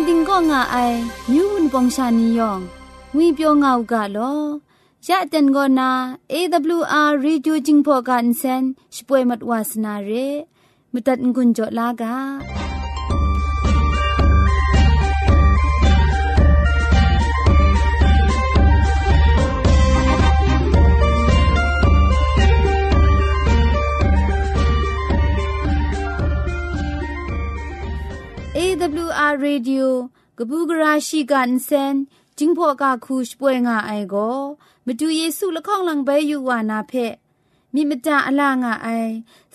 กันติงก็ง่าไอมิวนปองชานียองงุยเปียวง่าวกะลอยะเต็นก็นา AWR reducing for kan sen ช่วยมัดวาสนาเรมุตัดกุญจลากา AWR Radio กบูกราชิกันเซนจิงพอกาคูชป่วยงาไอโกมาดูเยซูละข้องหลังใบอยู่วานาเพมีมตาอลางาไอ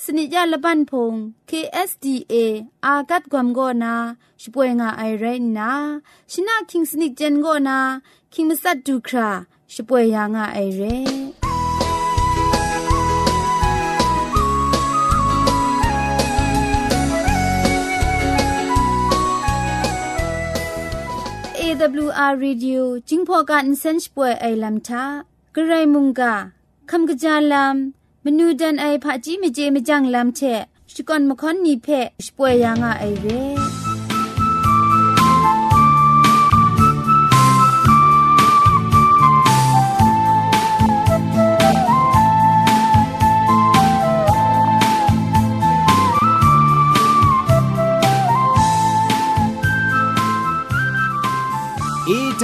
สนิจยาละบันพง KSDA อากัดกวมโกนาช่วยงาไอไรนาชินาคิงสนิจเจนโกนาคิงมัสัดดูคราช่วยยางาไอเร่ AWR Radio จิงพอกันเซนช่วยไอลัมทากระไรมุงกาคำกระจาลัมมนูดันไอผาจีเมเจมจังลัมเชสกอนมคอนนีเพช่วยยางาไอเร่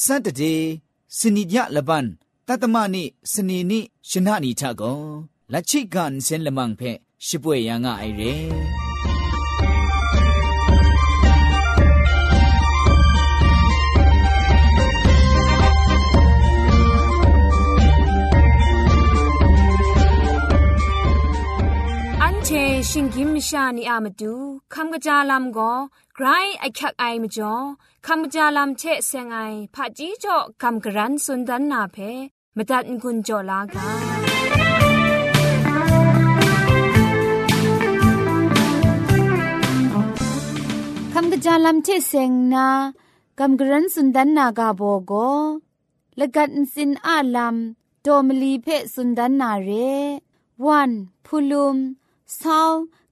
สัตเดสนิยะละบันตัตมะนิสนีนิชนะนิทะกอละฉิกันเซนละมังเพชิป่วยยังงะไอเรเชชิงกิมชานีอามตุคัมกะจาลัมโก ไกรไอคักไอมจ่อคำกระจาลำเชเซงไอผาจีจ่อคำกระรันสุนดันนาเพมตัดกุญจ่อลากาคำกระจาลำเชเซงนากำกรันสุนดันนากาโบโกละกัดสินอาลำโดมลีเพสุนดันนาเรวันพุลุมเศร้า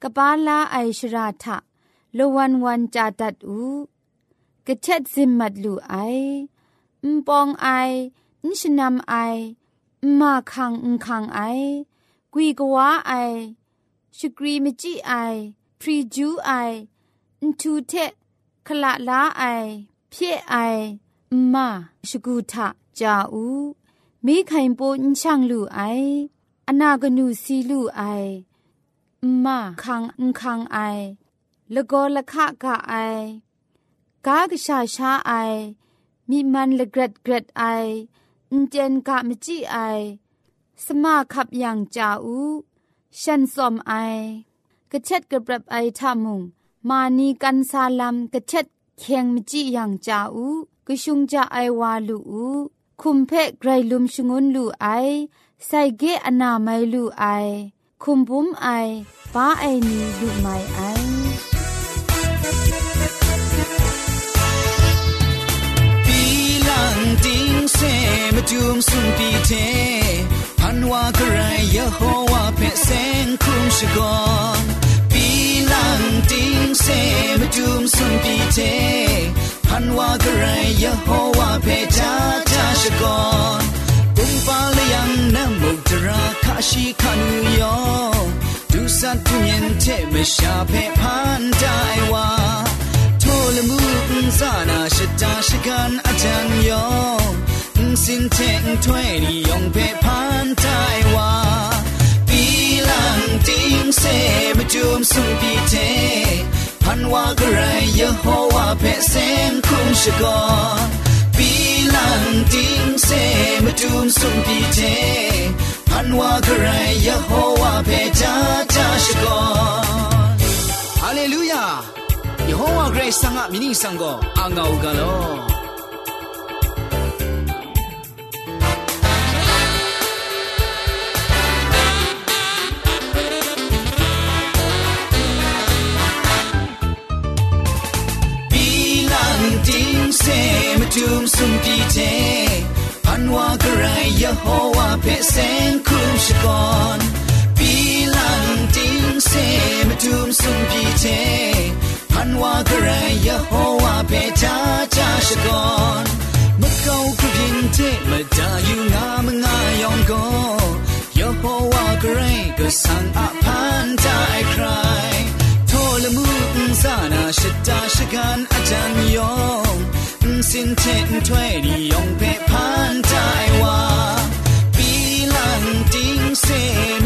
กบาลาไอชราทะ ลวันวันจาตัดอูกะเช็ดซิมมัดลูไออุปองไอนิชนำไอมาคังอุคังไอ กวีกว้าไอชกรีมจิไอ พรีจูไออินทูเทคลาลาไอ เพี้ไอมาชกุทะจาอูมีไข่ปูนช่างลูไอ อนากนูซีลูไอมาคังอุคังไอ ลกอละขะกะไอกากชาชาไอ มีมันละเกรดเกรดไออุนเจนกะมจิไอ สมาคับอย่างจาอูฉันสอมไอกระเช็ดกระปรับไอทามุง มานีกันซาลัมกระเช็ดเคียงมจิอย่างจาอูกระชุงจะไอวาลูอูคุมเพะไกรลุมชงนลูไอใส่เกอนาไมลูไอ คุมบุมไอป้าไอนีดูไมไอ มจุมสุนปีเทพันวากระไรยะโฮวาเพเซงคุมชกอนปีลังติงเซมจุมสุนปีเทพันวากระไรยะโฮวาเพจาจาชกอนปุงปาลยังนะมุตระคาชิคานุยอดูสัตว์ทุเย็นเทมชาเพพันไดวาโทลมูซานาชดาชกันอาจารย์ยอ งสินเทงถ้วยนิยองเพพันไทวาปีลังติงเซมาจุมสุงปีเทพันวากระไรยะโฮวาเพเซนคุมชกอนปีลังติงเ เพเซงคุมชกอนปีลังติงเซมจุมสุมปีเทพันวากระไรยะโฮวาเพจาจาชกอนมะเกาคุพินเทมะจาอยู่งามงายองโกยะโฮวากระไรก็สังอพันจาไอใครโทละมุสานาชิตาชกันอาจารย์ยองสินเช่นถ้วยดียองเพ่พันใจว่า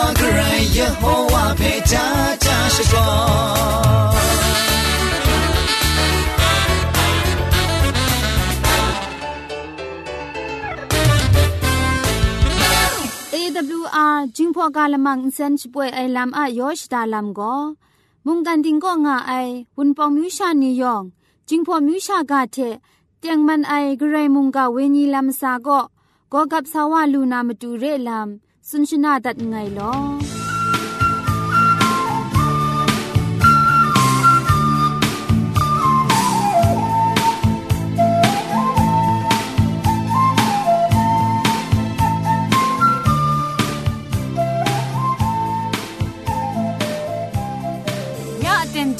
ากระไรยะโฮวาเพ่จ้าจ้าชกอนปีหลังจิงเซมาจุมสุมปีเทพันว่ากระไรยะโฮวาเพเซนคุชกอนปีลังติงเซมาจุมสุนปีเทพันว่ากระไรยะโฮวาเพจาจาชกอนเอวอาร์จิงพอกาละมังเซนช่วยไอลำอะยอชดาลำก็มุงกันติงก็ง่าไอวุนปองมิวชานียองจิงพอมิวชากาเทเตียงมันไอกระไรมุงกาเวนีลำซาก็ก็กับสาวาลูนามาดูเรลำ สุนชนาดัดไงลอ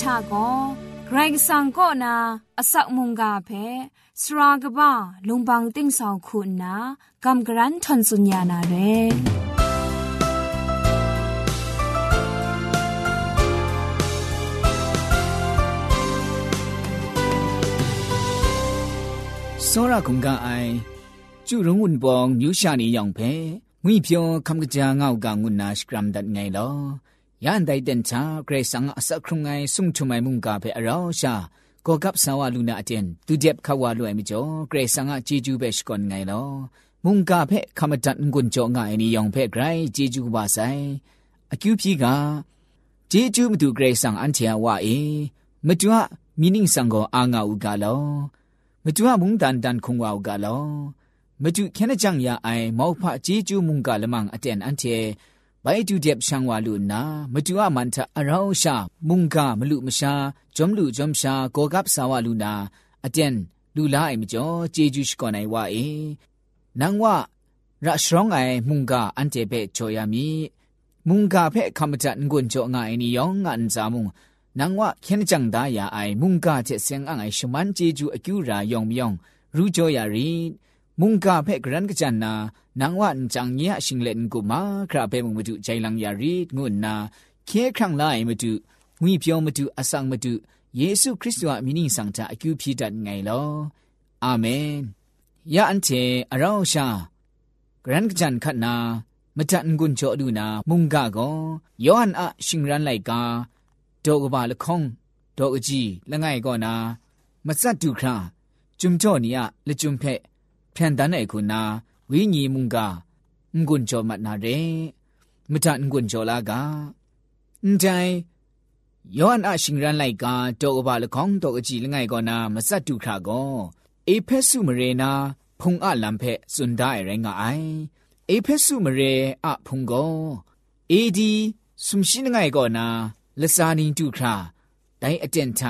ชาก็ไกรสังก็นาอสักมุงกาเพสรากบ้าลุงบังติ้งสองคุณนากำกรันทนสุญญานาเร စောရကုံကအိုင်ကျူရုံဝန်ပောင်ညူရှာနေရောင်ဖဲငွိပြောခမ်ကကြာငေါကငုနာစကရမ်ဒတ်ငိုင်လောယန်တိုင်တန်ချာဂရေဆန်အစခရုံငိုင်ဆုံချုံမိုင်မုန်ကဖဲအရောရှာကောကပ်ဆာဝလူနာအတန်သူဂျက်ခဝလူအိမ်ကျော်ဂရေဆန်ကဂျီဂျူးပဲရှကွန်ငိုင်လောမုန်ကဖဲခမတန်ငွန်ကျော်ငိုင်နီယောင်ဖဲဂရိုင်ဂျီဂျူးပါဆိုင်အကျူပြီကဂျီဂျူးမတူဂရေဆန်အန်ချာဝအေမတူမီနင်းဆန်ကိုအာငါဥကလော မကျွမှုန်တန်တန်ခုံဝါကလောမကျွခဲနကြံရအိုင်မောက်ဖအကြီးကျူးမှုန်ကလမန်အတန်အန်တဲ့ဘိုင်တူတဲ့ရှန်ဝါလူနာမတူအမန်တာအရောင်းရှာမုန်ကမလူမရှာဂျုံလူဂျုံရှာကောကပ်ဆာဝလူနာအတန်လူလာအိမ်မကျော်ဂျေဂျူးရှ်ကောနိုင်ဝအေနန်ဝရရှရောင်းအိုင်မုန်ကအန်တဲ့ဘဲချော်ရမီမုန်ကဖဲခမတန်ငွန်ချောငါအိနီယောင်ငန်ဇာမုန် นเจเปจอยามีมุงกาเพคำจัดงวนจ่องไอนี่ยองงันจามุงนังว่าเข็นจังดายาไอมุงกาเจเสียงอังไอชมันเจจูอกิวรายองมยองรู้จ่อยารีมุงกาเพกรันกจันนานางวันจังเนียชิงเล่นกุมาคราเปมมาดูใจลังยารีงุนนาเคครั้งไลมาดูงุยเปียวมาดูอสังมาดูเยซูคริสต์ว่ามินิสังจาอคิวพีดัดไงลออาเมนยาอันเทอราชากรันกจันขัดนามจันกุนโจดูนามุงกาโกยอหันอะชิงรันไลกา ดอกบาละคงดอกจีละไงก็นามาสัดดูคราจุมจ่อนี่อะละจุมเพဖြန်တန်းတဲ့ခုနာဝိညာဉ်မုန်ကငွန်းကြောမတ်နာရဲမတန်ငွန်းကြောလာကအန်တိုင်ယောဟန်အရှင်ရန်လိုက်ကတော့ဘာလခေါင်းတော့အကြည့်လငယ်ကောနာမစတ်တုခါကောအေဖက်စုမရေနာဖုံအလံဖက်စွန်ဒိုင်ရငါအိုင်အေဖက်စုမရေအဖုံကောအေဒီဆုမရှိငယ်ကောနာလစာနင်းတုခါဒိုင်အတန်ထပြင်းအိုင်မပြင်းငါအိုင်ဝိညာဉ်လမစာဖုန်လငိုက်ဖက်จุนดันดาไอไรงาไอไดเพวิญีลามสาคูนาเจนาคำลานามาดูมา လဆာနင်းတုခရာတိုင်အတန်ထ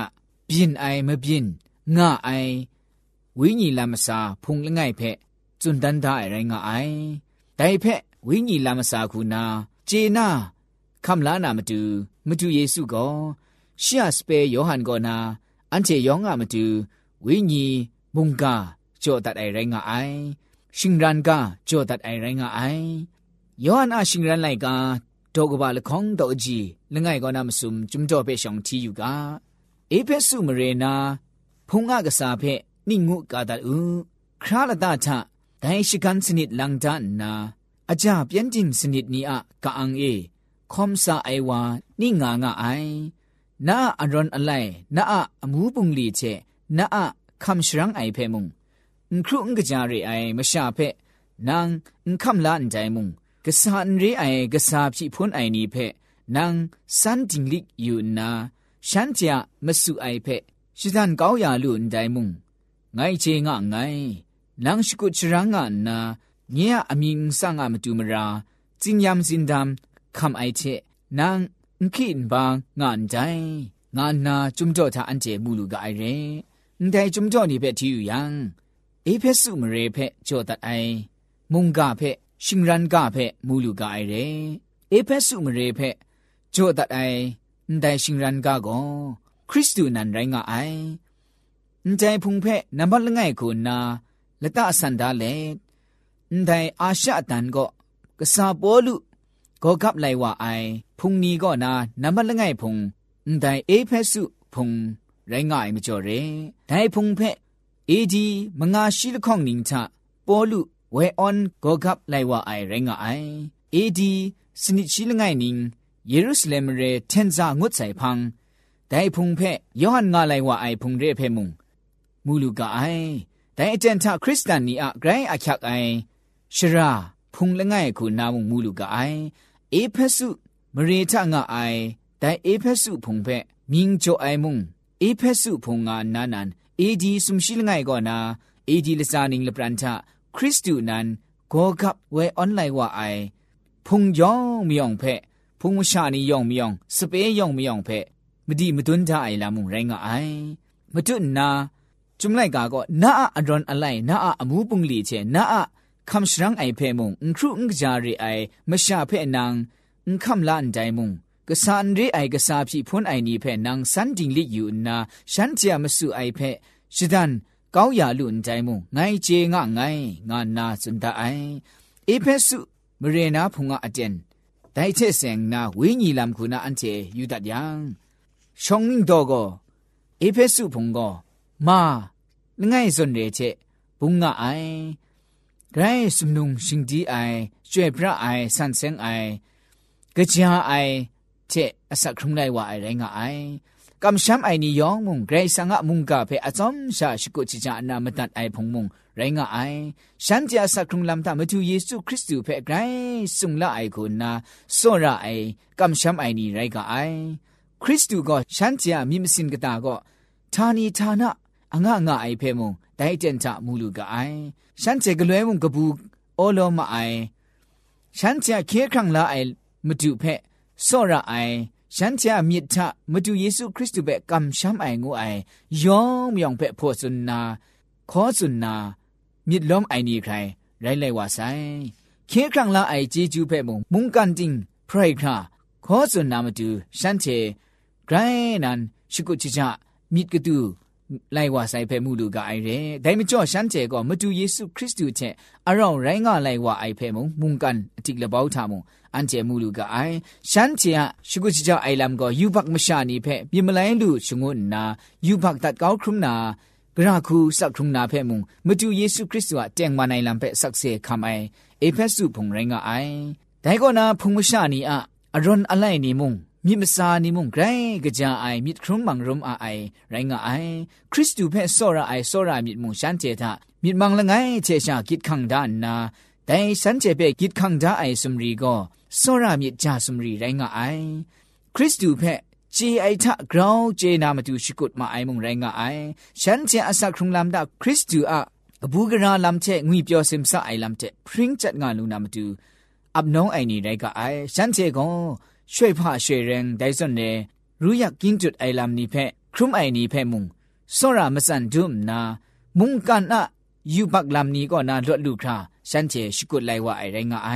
ပြင်းအိုင်မပြင်းငါအိုင်ဝိညာဉ်လမစာဖုန်လငိုင်ဖက်ဇွန်တန်တာရိုင်းငါအိုင်တိုင်ဖက်ဝိညာဉ်လမစာခုနာဂျေနာခမလာနာမတူမတူယေစုကောရှီယစပေယောဟန်ကောနာအန်ချေယောငါမတူဝိညာဉ်မုန်ကာကြောတတ်အိုင်ရိုင်းငါအိုင်ရှင်ရန်ကာကြောတတ်အိုင်ရိုင်းငါအိုင်ယောဟန်အရှင်ရန်လိုက်ကာ တော့ကဘာလခေါင်းတော့အကြီးလငယ်ကောနာမစုံจุမ်တော့ပဲဆောင်တီယူကအေဖက်စုမရေနာဖုံငါကစားဖက်နိငုကာတဥခရလတာထဒိုင်ရှိကန်စနစ်လန်ဒန်နာအကြပြင်းတင်စနစ်နီအကအန်အေခွန်ဆာအိုင်ဝါနိငါငါအိုင်နာအရွန်အလိုင်နာအအမူပုန်လီချက်နာအခမ်ရှရန်အိုင်ဖဲမုံအခုငကြရအိုင်မရှာဖက်နန်းအခမ်လာန်တိုင်မုံ กษานรีไอกษาพี่พ้นไอนี้เพนางสันจิงลิกอยู่นาฉันจะมาสู่ไอเพชิดันเกาอย่าลุนใจมุงไงเจงะไงนางสกุชรังงะนาเนี่ยอมิงสังอะมาดูมราจินยามจินดามคำไอเชนางคินบางงานใจงานนาจุมจ่อทาอันเจมูลูกไอเรแต่จุมจ่อนี่เพที่อยู่ยังเอเพสุมเรเพจ่อตัดไอมุงกาเพ ရှင်ရန်ကဖဲမူလူကအိုင်ရဲအေဖက်စုငရေဖဲဂျိုတတ်အိုင်အန်တိုင်ရှင်ရန်ကကောခရစ်တုနန်ရိုင်းကအိုင်အန်တိုင်ဖုန်ဖဲနံပါတ်လငယ်ကိုနာလတအစန္ဒလဲအန်တိုင်အာရှအတန်ကောကစားပေါ်လူကောကပ်လိုက်ဝအိုင်ဖုန်နီကောနာနံပါတ်လငယ်ဖုန်အန်တိုင်အေဖက်စုဖုန်ရိုင်းကအိုင်မကျော်ရဲဒိုင်ဖုန်ဖဲအေဒီမငါရှိလခေါင်နင်းချပေါ်လူ ဝဲအွန်ဂေါကပ်လိုက်ဝအိုင်ရင်ငါအိုင်အေဒီစနိချီလငိုင်နင်းယေရုရှလင်ရဲတန်ဇာငုတ်ဆိုင်ဖန်းဒိုင်ဖုန်ဖဲယောဟန်ငါလိုက်ဝအိုင်ဖုန်ရဲဖဲမုံမူလူကအိုင်ဒိုင်အတန်ထခရစ်စတန်နီအဂရိုင်းအချက်အိုင်ရှရာဖုန်လငိုင်ခုနာမုံမူလူကအိုင်အေဖက်ဆုမရေထငါအိုင်ဒိုင်အေဖက်ဆုဖုန်ဖဲမြင်းကြအိုင်မုံအေဖက်ဆုဖုန်ငါနာနန်အေဒီစုံရှိလငိုင်ကောနာအေဒီလစာနင်းလပရန်တာ ทางาไอแต่เอเพสุพุงเพมิงโจไอมุงเอเพสุพุงงานานันเอดีสุมชิลไงก็นาเอดีลซานิงลปรันทาคริสตูนันโกกับเวออนไลว่าไอพุงยองมียองเพพุงมชานียองมียองสเปยองมียองเพမဒီမတွန်းကြအိုင်လာမှုရိုင်းကအိုင်မတွနာจุมไลกาก็นาอะดรอนอะไลนาอะอมูปุงลีเชนาอะคัมชรังไอเพมุงอุครุอุงจารีไอมชาเพนังอุคัมลานไดมุงกษานรีไอกษาพี่พ้นไอนีเพนังสันดิงลิอยู่นาฉันจะมาสู่ไอเพชิดัน ကောင်းရာလူန်တိုင်းမုံငိုင်းချေငါငိုင်းငါနာစွန်တအိုင်အဖက်စုမရေနာဖုံငါအတန်ဒိုင်ချက်စင်နာဝိညီလမ်ခုနာအန်ချေယူဒတ်ယံရှောင်းနင်းတော့ကိုအဖက်စုဖုံကိုမာငိုင်းစွန်ရဲချက်ဘုံငါအိုင်ဂရိုင်းစုံနုံရှင်ဒီအိုင်ကျွဲပြအိုင်ဆန်စင်အိုင်ကြကြအိုင်ချက်အဆက်ခုံလိုက်ဝအိုင်ရိုင်းငါအိုင် กำช้ำไอนี่ยองมุงเกรซังะมุงกาเพอจอมชาชิกุจิจานามาตัดไอพงมุงไรงะไอฉันจะสักครุงลำตามาดูเยซูคริสต์เพไกรสุงละไอคุณนาโซระไอกำช้ำไอนี่ไรกะไอคริสต์ก็ฉันจะมีมสินกตาก็ทานีทานะအငါငါအိုင်ဖဲမုံဒိုင်တန်ချမူလူကအိုင်ရှမ်းချေကလွဲမုံကပူအောလောမအိုင်ရှမ်းချေခေခန့်လာအိုင်မတူဖဲစောရအိုင် ရှမ်းချေမြစ်ထမတူယေရှုခရစ်တုပဲကမ်ရှမ်အိုင်ငိုအိုင်ယောင်မြောင်ဖဲဖို့စွန်နာခေါ်စွန်နာမြစ်လုံးအိုင်နီခိုင်ရိုင်းလိုက်ဝဆိုင်ခေခန့်လာအိုင်ဂျေဂျူဖဲမုံမုန်ကန်တင်းဖရိုက်ခါခေါ်စွန်နာမတူရှမ်းချေဂရိုင်းနန်ရှိကုချီချမြစ်ကတူလိုက်ဝဆိုင်ဖဲမှုလူကအိုင်ရဲဒိုင်မကျော့ရှမ်းကျဲကောမတူယေရှုခရစ်တုချက်အရောင်ရိုင်းကလိုက်ဝအိုင်ဖဲမုံမုန်ကန်အတိလပေါထမုံအန်ကျဲမှုလူကအိုင်ရှမ်းကျဲရှိကုချချအိုင်လမ်ကောယူဘတ်မရှာနီဖဲပြမလိုင်းလူရှငုနာယူဘတ်တတ်ကောက်ခရုနာဂရခုစက် อันเจมูลูกไอฉันเจียชุกุจิจาไอลำก็ยูบักมชานีเพปิมลายลูชงุนนายูบักตัดเก้าครุมนากราคูสักครุมนาเพมุงมจูเยซูคริสต์ว่าแจงมาในลำเพสักเสคำไอเอเพสุพงไรงไอแต่ก็นาพงมชานีอะอรอนอะไรนี่มุงมิมสานิมุงไกรกะจาไอมิครุงมังรุมอาไอไรงาไอคริสตูเพซอราไอซอรามิมุงชันเจทามิมังละไงเชชากิดขังดานนา แต่สันเจเปกิดขังดาไอสุมรีก็สอระมิดจาสุมรีไรงะไอคริสตูเพจีไอทะกราวเจนามาดูชิกุดมาไอมุงไรงะไอฉันเจอาศักครุงลำดาคริสตูอะบูกราลำเชงุยเปียวซิมซาไอลำเชพริ้งจัดงานลูนามาดูอับน้องไอนี่ไรก็ไอฉันเจก็ช่วยผ่าช่วยแรงได้ส่วนเนรู้อยากกินจุดไอลำนี้เพะครุมไอนี้เพะมุงสระมสันดุมนามุงกันอะยูบักลำนี้ก็นาลวดลูกครา ฉันเจชกุดไลว่าไอไรงไอ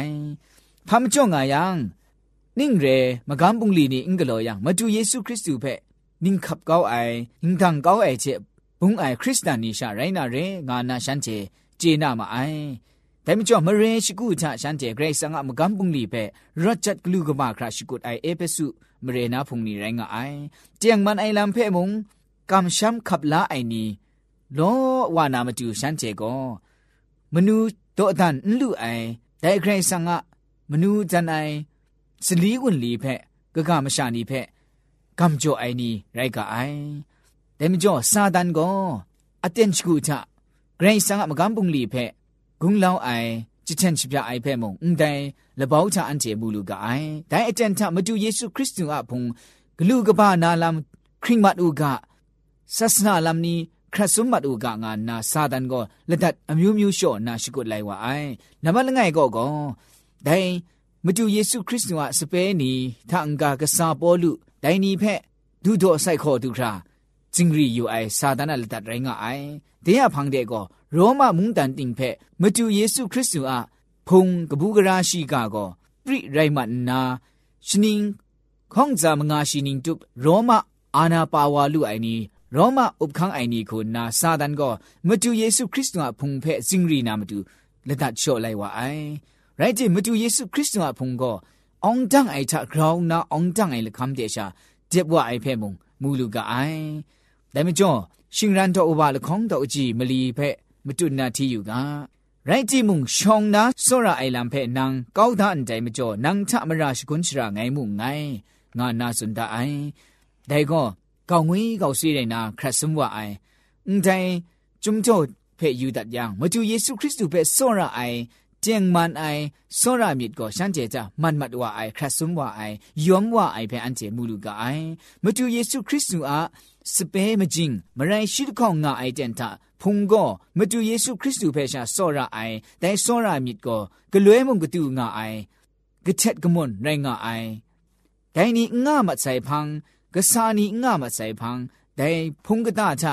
พามจ่องายังนิ่งเรมกำปุงลีนี่อิงกะโลยังมาดูเยซูคริสต์เพะนิ่งขับเก้าไออิงทางเก้าไอเจบุงไอคริสตานีชาไรนาเรงานาฉันเจเจนามาไอแต่ไม่จอมเรชิกูชาฉันเจเกรซังอะมกัมปุงลีเปรจัดกลูกบาคราชิกุดไอเอเปสุมเรนาพุงนีไรงะไอเจียงมันไอลำเพมุง กำช้ำขับลาไอนีโลวานามาดูฉันเจก็มนู တော့အတန်လူအိုင်ဒိုင်ခရိုင်ဆန်ကမနူးဇန်အိုင်စလီဝန်လီဖက်ဂဂမရှာနီဖက်ကမ်ဂျိုအိုင်နီရိုက်ကအိုင်ဒဲမကျော်စာဒန်ကိုအတန်ချကူချဂရိတ်ဆန်ကမကမ်ပုန်လီဖက်ဂုံလောင်းအိုင်ချစ်ချန်ချပြအိုင်ဖက်မုံအန်တိုင်လဘောက်ချအန်တီဘူးလူကအိုင်ဒိုင်အတန်ထမတူယေရှုခရစ်တုအဖုန်ဂလူကပနာလမ်ခရစ်မတ်ဥကဆတ်စနာလမ်နီ ခရဆုမတ်ဥကငါနာစာဒန်ကိုလက်ဒတ်အမျိုးမျိုးလျှော့နာရှိကုလိုက်ဝအိုင်နမလငိုင်ကောကောဒိုင်မတူယေရှုခရစ်တုဟာစပဲနီထာအင်္ဂါကစာပေါ်လူဒိုင်နီဖက်ဒုဒောဆိုင်ခေါ်ဒုခရာဂျင်ရီယူအိုင်စာဒန်လက်ဒတ်ရိုင်းငါအိုင်တေရဖန်တဲ့ကောရောမမုန်တန်တင်ဖက်မတူယေရှုခရစ်တုဟာဖုံကပူကရာရှိကကောပရိရိုင်မနာရှင်င်းခေါင်ဇာမငါရှင်င်းတုရောမအာနာပါဝါလူအိုင်နီ ရောမဥပခန်းအိုင်နီကိုနာစာဒန်ကိုမတူယေရှုခရစ်တုအဖုန်ဖဲစင်ရီနာမတူလက်တချော့လိုက်ဝအိုင်ရိုက်တီမတူယေရှုခရစ်တုအဖုန်ကိုအောင်တန်အိုင်တာဂရောင်းနာအောင်တန်အိုင်လကမ်တေရှာတက်ဘွားအိုင်ဖဲမုံမူလူကအိုင်ဒါမကျော်ရှင်ရန်တော်ဘာလခေါင်းတော်အကြည့်မလီဖဲမတူနာတီယူကရိုက်တီမုံရှောင်းနာစောရအိုင်လမ်ဖဲနန်းကောက်တာအန်တိုင်မကျော်နန်းထမရရှိကွန်ချရာငိုင်မုံငိုင်ငါနာစွန်တာအိုင်ဒိုင်ကော ကောင်းငွေကောက်ဆွေးတဲ့နာခရစ်စမဝအိုင်အန်တိုင်းကျုံတော့ဖဲယူတတ်ယံမကျူယေရှုခရစ်သူဖဲဆောရအိုင်ကျင်းမန်အိုင်ဆောရမြစ်ကိုရှမ်းကျေကြမန်မတ်ဝအိုင်ခရစ်စမဝအိုင်ယွမ်ဝအိုင်ဖဲအန်ကျေမူလူကအိုင်မကျူယေရှုခရစ်သူအားစပဲမဂျင်းမရိုင်းရှိတခေါငါအိုင်တန်တာဖုန်ကောမတူယေရှုခရစ်သူဖဲရှာဆောရအိုင်ဒိုင်ဆောရမြစ်ကိုဂလွဲမုံကတူငါအိုင်ကချက်ကမွန်ရိုင်းငါအိုင်ဒိုင်နီငါမဆိုင်ဖန်း ကဆာနီငါမဆိုင်ဖန်းဒိုင်ဖုန်ကတာချ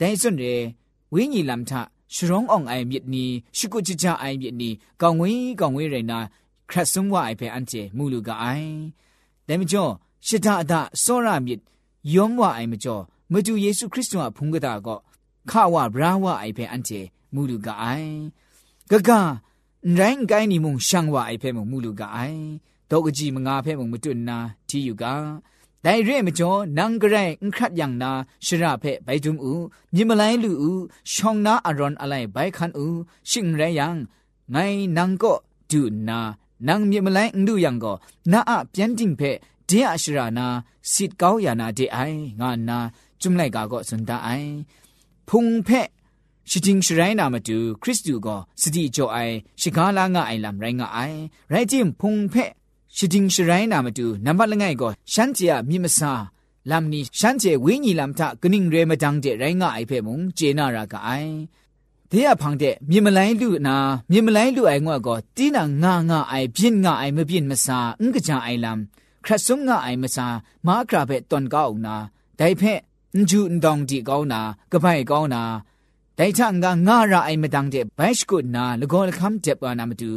ဒိုင်စွန်ရဲဝိညာဉ်လမ်ထရှရုံအောင်အိုင်မြစ်နီရှကုချချအိုင်မြစ်နီကောင်ဝေးကောင်ဝေးရိုင်နာခရတ်စုံဝအိုင်ဖဲအန်ချေမူလူကအိုင်ဒဲမကျော်ရှဒအဒစောရမြစ်ယောမဝအိုင်မကျော်မတူယေရှုခရစ်တုဟာဖုန်ကတာကောခဝဘရာဝအိုင်ဖဲအန်ချေမူလူကအိုင်ဂဂရိုင်းကိုင်းနီမုန်ရှန်ဝအိုင်ဖဲမူလူကအိုင်တော့ကကြီးမငါဖဲမုန်မတွနာတီယူက တိုင်ရဲမကျော်နန်ဂရိုင်အခတ်ယန်နာရှရဖဲဘိုင်ဒုံဦးမြင်မလိုက်လူဦးရှောင်းနာအရွန်အလိုက်ဘိုင်ခန်ဦးရှင်ရဲယန်ငိုင်းနန်ကိုဒူနာနန်မြင်မလိုက်အန်ဒူယန်ကိုနာအပြန်တင်ဖဲဒီအရှရနာစစ်ကောင်းယာနာဒီအိုင်ငါနာจุมไลกาก็สุนตาไอพุงเพชิจิงชไรนามาดูคริสตูก็สติจ่อไอชิกาลางาไอลำไรงาไอไรจิมพุงเพ ရှိတင်းရှိရိုင်းနာမတူနံပါတ်လငယ်ကိုရှမ်းကြီးမြင့်မစာလမ်နီရှမ်းကြီးဝင်းကြီးလမ်ထကနင်းရဲမတန်းတဲ့ရိုင်းငါအိုက်ဖဲမုံဂျေနာရာကအိုင်တဲ့ဖန်တဲ့မြင့်မလိုင်းလူနာမြင့်မလိုင်းလူအိုင်ငွက်ကိုတီးနာငါငါအိုင်ပြင်းငါအိုင်မပြင်းမစာအင်္ဂကြအိုင်လမ်ခရဆုံငါအိုင်မစာမာကရာဖဲတွန်ကောက်နာဒိုင်ဖဲအန်ဂျူအန်ဒေါန်ဒီကောင်းနာကပိုင်ကောင်းနာဒိုင်ချန်ကငါရာအိုင်မတန်းတဲ့ဘိုက်စကုနာလကောလခမ်တက်ပါနာမတူ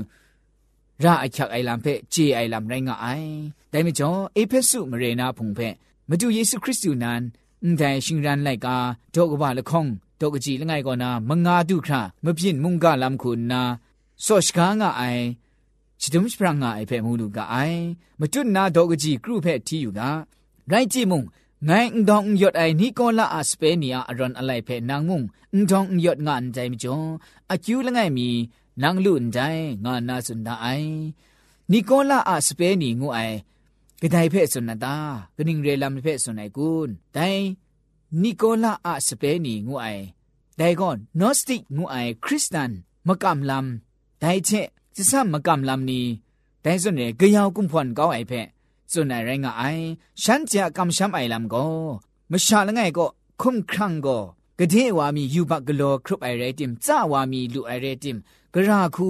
ရာအချက်အိုင်လံဖဲဂျေအိုင်လံရိုင်းငါအိုင်ဒိုင်မကျော်အေဖက်စုမရေနာဖုန်ဖဲမတူယေရှုခရစ်တုနန်အန်တိုင်ရှင်ရန်လိုက်ကာဒေါကဘာလခေါင်ဒေါကကြီးလငယ်ကောနာမငါတုခရမပြင်းမုန်ကလမ်ခုနာဆော့ရှကာငါအိုင်ချဒုံစပရငါအိုင်ဖဲမူလူကအိုင်မတွနာဒေါကကြီးကရုဖဲတီယူကရိုက်ကြည့်မုန်ငိုင်းအန်ဒေါန်ယတ်အိုင်နီကိုလာအစပေနီယာအရွန်အလိုက်ဖဲနန်းမုန်အန်ဒေါန်ယတ်ငါအန်တိုင်မကျော်အကျူလငယ်မီ နန်းလူန်တိုင်းငါနာစွန်ဒအိုင်နီကိုလာအစပဲနီငုအိုင်ဂဒိုင်ဖဲ့စွန်နတာဂနင်းရေလမ်ဖဲ့စွန်နိုင်ကွန်းတိုင်းနီကိုလာအစပဲနီငုအိုင်ဒိုင်ကွန်နော့စတစ်ငုအိုင်ခရစ်စတန်မကမ်လမ်ဒိုင်ချက်စစမကမ်လမ်နီဒိုင်စွန်ရေဂယောင်ကွန်ဖွန်ကောင်းအိုင်ဖဲ့စွန်နိုင်ရိုင်းငါအိုင်ရှမ်းချာကမ်ရှမ်းအိုင်လမ်ကိုမရှာလငယ်ကိုခုံခန့်ကို วนไหนไรงไอฉันจะกำช้ำไอลำก็มชาละไงก็คุ้มครั่งก็กระเทวามียูบักกโลครุบไอเรติมจ้าวามีลูไอเรติมกระคู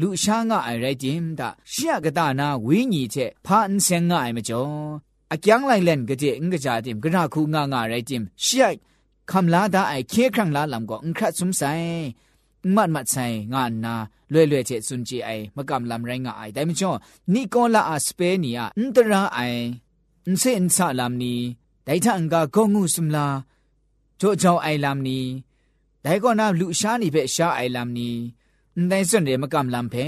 လူရှားငါအရိုက်တင်တာရှရကတာနာဝင်းညီချက်ဖာအန်ဆန်ငါအမကျော်အကျန်းလိုက်လန်ကတဲ့အင်္ဂကြတင်ကရခုငါငါရိုက်တင်ရှရคำลาดาไอเคครั้งลาลำก็อุครัดสมใสมัดมัดใส่งานนาเลื่อยเลื่อยเจสุนจีไอมากำลำไรงาไอแต่ไม่ชอนี่ก็ละอาสเปเนียอัน ကြောကြောင့်အိုင်လမ်နီဒိုင်ကောနာလူရှားနီပဲရှားအိုင်လမ်နီအန်တိုင်းစွန်ရဲမကမ်လမ်ဖဲ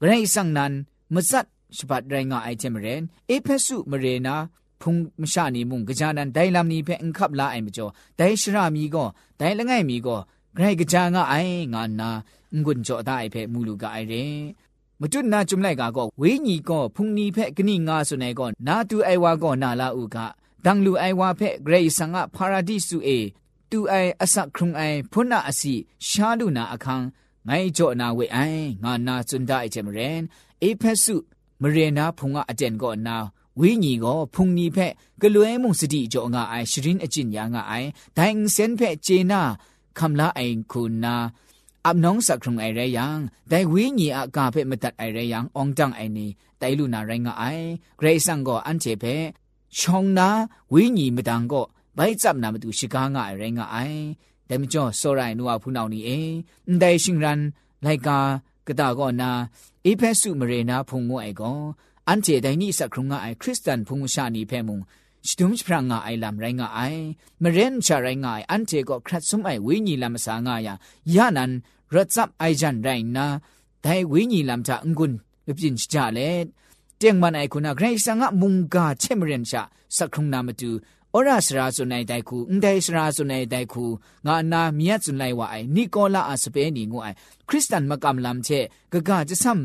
ဂရိတ်ဆန်နန်မစတ်စပတ်ရိုင်းငါအိုင်ချင်မရင်အေဖက်ဆုမရေနာဖုန်မရှာနေမှုကကြနန်ဒိုင်လမ်နီဖဲအန်ခပ်လာအိုင်မကျော်ဒိုင်ရှရာမီကောဒိုင်လငိုင်မီကောဂရိတ်ကကြငါအိုင်ငါနာငွန်းကြောဒါအိုင်ဖဲမူလူကအိုင်ရဲမတွနာจุမ်လိုက်ကာကောဝေးညီကောဖုန်နီဖဲကနိငါဆွနေကောနာတူအိုင်ဝါကောနာလာဥက ะจางะไองานนางุนจ่อได้เพมูลูกะไอเรမတွနာจุမ်လိုက်ကောဝေးညီကောဖုန်နီဖက်ကနိငါဆုနေကောနာတူအိုင်ဝါကောနာလာဥကဒန်လူအိုင်ဝါဖက်ဂရေဆန်ငါဖာရာဒိစုအေတူအိုင်အစခရုံအိုင်ဖုနာအစီရှာလူနာအခန်းငိုင်းကြောနာဝေအိုင်ငါနာစွန်ဒိုင်ချေမရင်အေဖက်စုမရေနာဖုန်ကအတန်ကောနာဝိညီကိုဖုန်နီဖက်ကလွဲမှုစတိကြောငါအိုင်ရှရင်အကျင်ညာငါအိုင်ဒိုင်စန်ဖက်ဂျေနာคำละไอคูนาอับน้องสักครุงไอไรยังแต่วิญญาอากาเพมตัดไอไรยังองจังไอนี่แต่ลูนาไ 穷那为你们当个，为咱那么都是干爱人爱，咱们叫说来努阿普闹你哎，唔带欣然来个个大个那，一片树木人那碰我爱个，俺这代你是空爱，基督碰我下你片蒙。စတုံးချရာငါအိုင်လမ်ရိုင်းငါအိုင်မရင်ချရိုင်းငါအိုင်အန်တေကိုခရတ်စုံအိုင်ဝိညီလမ်ဆာငါယာယာနန်ရတ်စပ်အိုင်ဂျန်ရိုင်းနာဒိုင်ဝိညီလမ်တာငွန်းပြင်းချကြလေ เจียงมันไอคุณาใครสังะมุงกาเชมเรียนชะสักครุงนามาดูอราสราสุนัยไดคูอุนไดสราสุนัยไดคูงานามียสุนัยวะไอนิโคลาอาสเปนีงูไอคริสเตียนมะกัมลัมเชกะกะจะซัม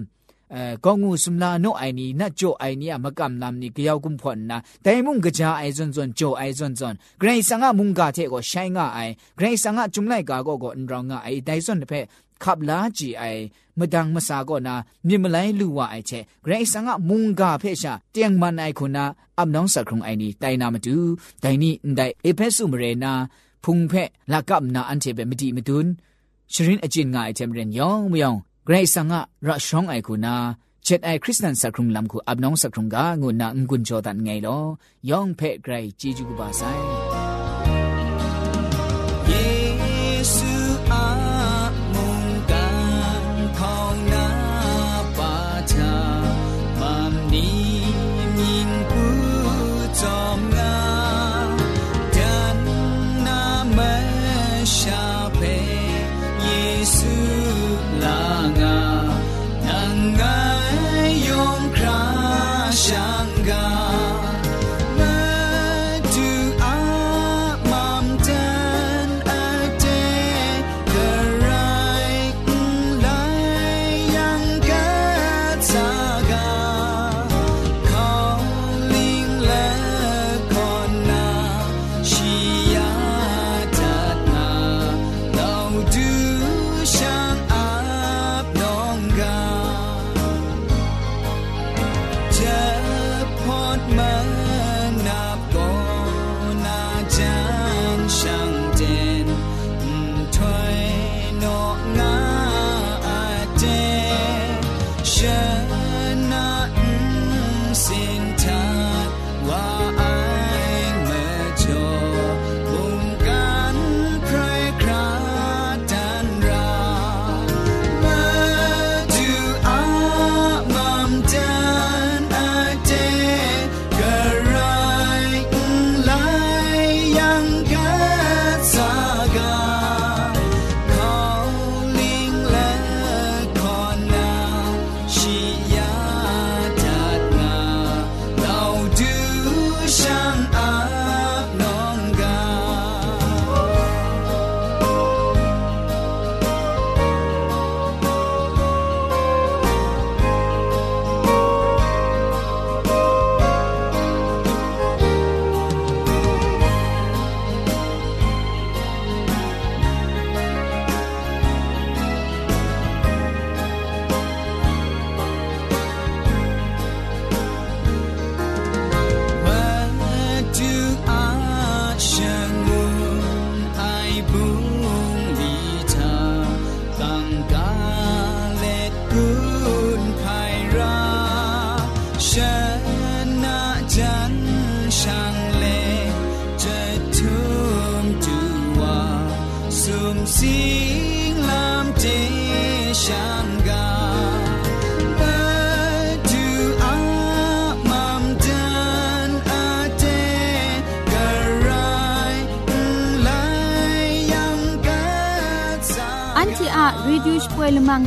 เอ่อก็งูสุมลาโนไอนี่นัจโจไอนี่มะกัมลัมนี่กะยาวกุมพ่นนะแต่มุงกะจาไอซอนซอนโจไอซอนซอนไกรสังะมุงกาเทก็ชายงะไอไกรสังะจุมไลกาก็ก็อันรองะไอไดซอนเดเพ ขับลาจีไอมดังมาสาก็นามีมลายลู่ว่าไอเชเกรสังะมุงกาเพชะเตียงมันไอคนนาอับน้องสักครุงไอนี้ไตนามาดูไตนี่ไดเอเพสุมเรนาพุงเพละกับนาอันเทเบมดีมดุนชรินอจินงาไอเทมเรนยองมยองเกรสังะระชองไอคนนาเช็ดไอคริสตันสักครุงลำคูอับน้องสักครุงกางุนนาองุนโจตันไงลอยองเพไกรจีจูบาไซ รี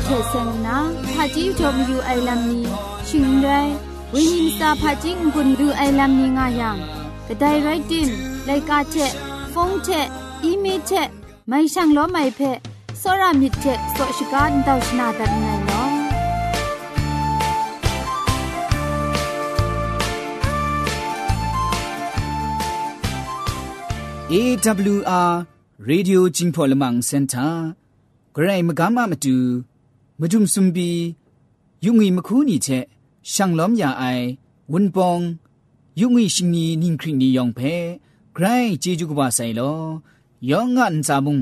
เทเซงนาพาจิจอมอยู่ไอลัมนีชิงไรวิญญาณซาพาจิงกุนดูไอลัมนีงายัง กระไดไรติมไลกาเทฟงเทอีเมเทไม่ช่างล้อไม่เพစောရမြစ်တဲ့စောရှိကားတောက်ရှနာတတ်နိုင်နော် AWR Radio จิงพอลมังเซ็นเตอร์ဂရိ မจุมซุมบียุงงีมคูนี่เชช่างล้อมยาไอวุนปองยุงงีชิงนีนิงคริงนียองเพไกรจีจุกบาไซโลยองงันซามุง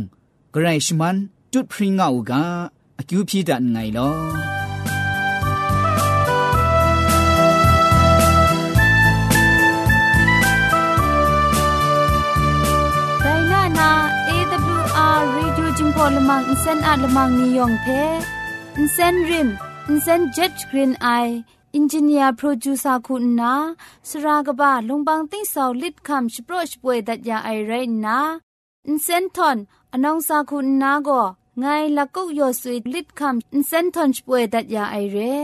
ไกรชมันจุดพริงเอากาอคิวพีดันไงลอพอลมังอินเซนอาลมังนิยองเพ อินเซนริมอินเซนเจ็ดกรีนไออินจิเนียร์โปรดิวเซอร์คุณนาสรากบะลงบางติ้งสาวลิดคำสโปรชป่วยดัดยาไอไรนาอินเซนทอนอนองซาคุณนาก็ไงละกุกยอสุยลิดคำอินเซนทอนช่วยดัดยาไอเร่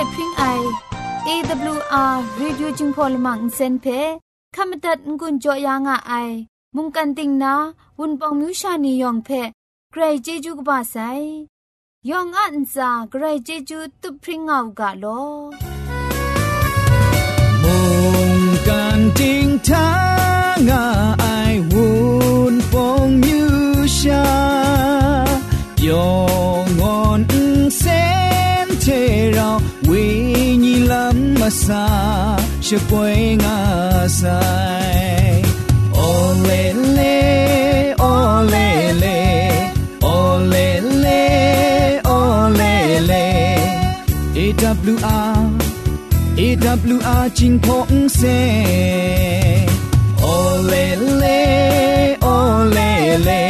ละพริ้งไอ AWR Radio จึงพอลมังเซนเพขมตัดงุนจอยางอไอ มุงกันติงนาวุนปองมิวชานียองเพใครเจจูกบาไซยองอันซาใครเจจูตุพริ้งเอากาโลมุงกันติงทางอไอ mà xa, chưa quay ngã dài. Ô lê lê, ô lê lê, ô lê lê, ô lê lê. EWR EWR chính phong xe. Ô lê lê, ô lê lê.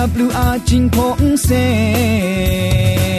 WR 真碰生。